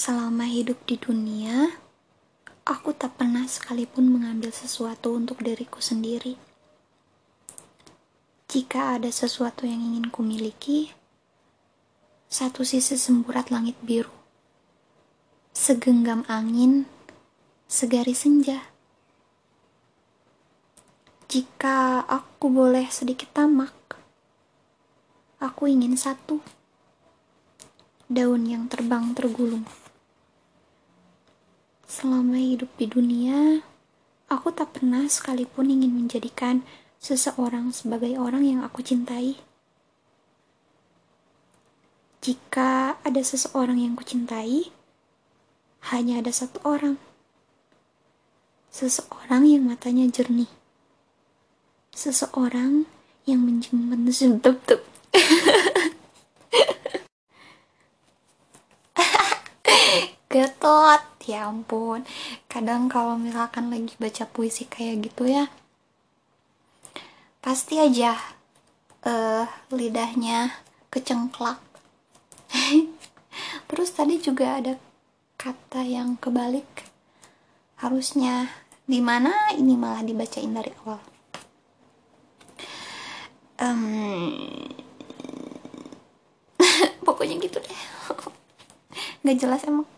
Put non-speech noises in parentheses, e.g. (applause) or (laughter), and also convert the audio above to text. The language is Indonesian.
Selama hidup di dunia, aku tak pernah sekalipun mengambil sesuatu untuk diriku sendiri. Jika ada sesuatu yang ingin kumiliki, satu sisi semburat langit biru, segenggam angin, segaris senja. Jika aku boleh sedikit tamak, aku ingin satu daun yang terbang tergulung. Selama hidup di dunia, aku tak pernah sekalipun ingin menjadikan seseorang sebagai orang yang aku cintai. Jika ada seseorang yang kucintai, hanya ada satu orang. Seseorang yang matanya jernih. Seseorang yang menjemput (laughs) Getot ya ampun. Kadang kalau misalkan lagi baca puisi kayak gitu ya pasti aja uh, lidahnya kecengklak. (laughs) Terus tadi juga ada kata yang kebalik. Harusnya di mana ini malah dibacain dari awal? Um, (laughs) pokoknya gitu deh. (laughs) Nggak jelas emang